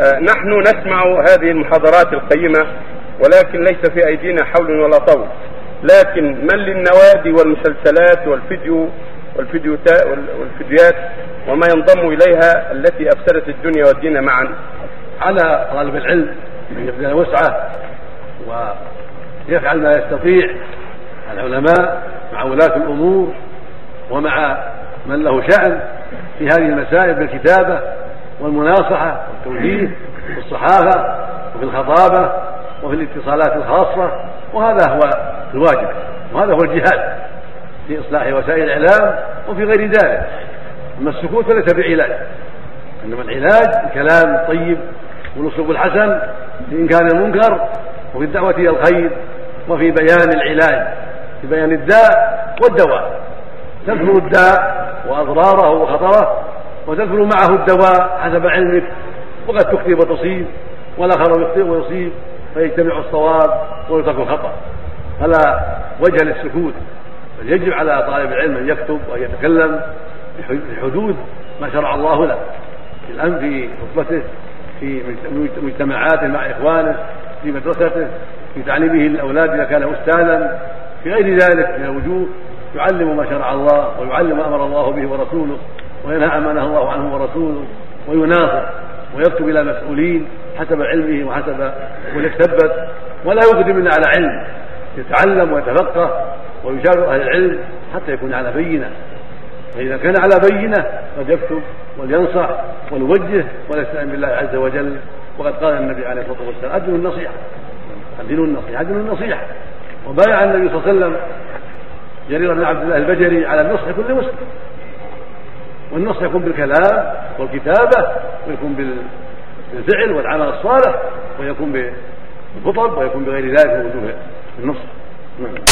آه، نحن نسمع هذه المحاضرات القيمة ولكن ليس في أيدينا حول ولا طول. لكن من للنوادي والمسلسلات والفيديو والفيديو والفيديوهات وما ينضم إليها التي أفسدت الدنيا والدين معا. على طالب العلم أن يبذل وسعه ويفعل ما يستطيع العلماء مع ولاة الأمور ومع من له شأن في هذه المسائل بالكتابة والمناصحة والتوجيه في الصحافة وفي الخطابة وفي الاتصالات الخاصة وهذا هو الواجب وهذا هو الجهاد في إصلاح وسائل الإعلام وفي غير ذلك. أما السكوت فليس بعلاج إنما العلاج الكلام الطيب والأسلوب الحسن في إنكار المنكر وفي الدعوة إلى الخير وفي بيان العلاج في بيان الداء والدواء. تذكر الداء وأضراره وخطره وتذكر معه الدواء حسب علمك وقد تخطئ وتصيب والآخر يخطئ ويصيب فيجتمع الصواب ويترك الخطأ. فلا وجه للسكوت بل يجب على طالب العلم أن يكتب وأن يتكلم بحدود ما شرع الله له. في في خطبته في مجتمعاته مع إخوانه في مدرسته في تعليمه للأولاد إذا كان أستاذا في غير ذلك من الوجوه يعلم ما شرع الله ويعلم ما أمر الله به ورسوله. وينهى عما نهى الله عنه ورسوله ويناصر ويكتب إلى مسؤولين حسب علمه وحسب وليثبت ولا يقدم الا على علم يتعلم ويتفقه ويشاور أهل العلم حتى يكون على بينة. فإذا كان على بينة قد يكتب ولينصح وليوجه ويستعين بالله عز وجل. وقد قال النبي عليه الصلاة والسلام أدنوا النصيحة. أدنوا النصيحة أدنوا النصيحة. وبايع النبي صلى الله عليه وسلم جرير بن عبد الله البجري على النصح كل مسلم. والنصح يكون بالكلام والكتابة ويكون بالفعل والعمل الصالح ويكون بالخطب ويكون بغير ذلك من وجوه النصح. نعم.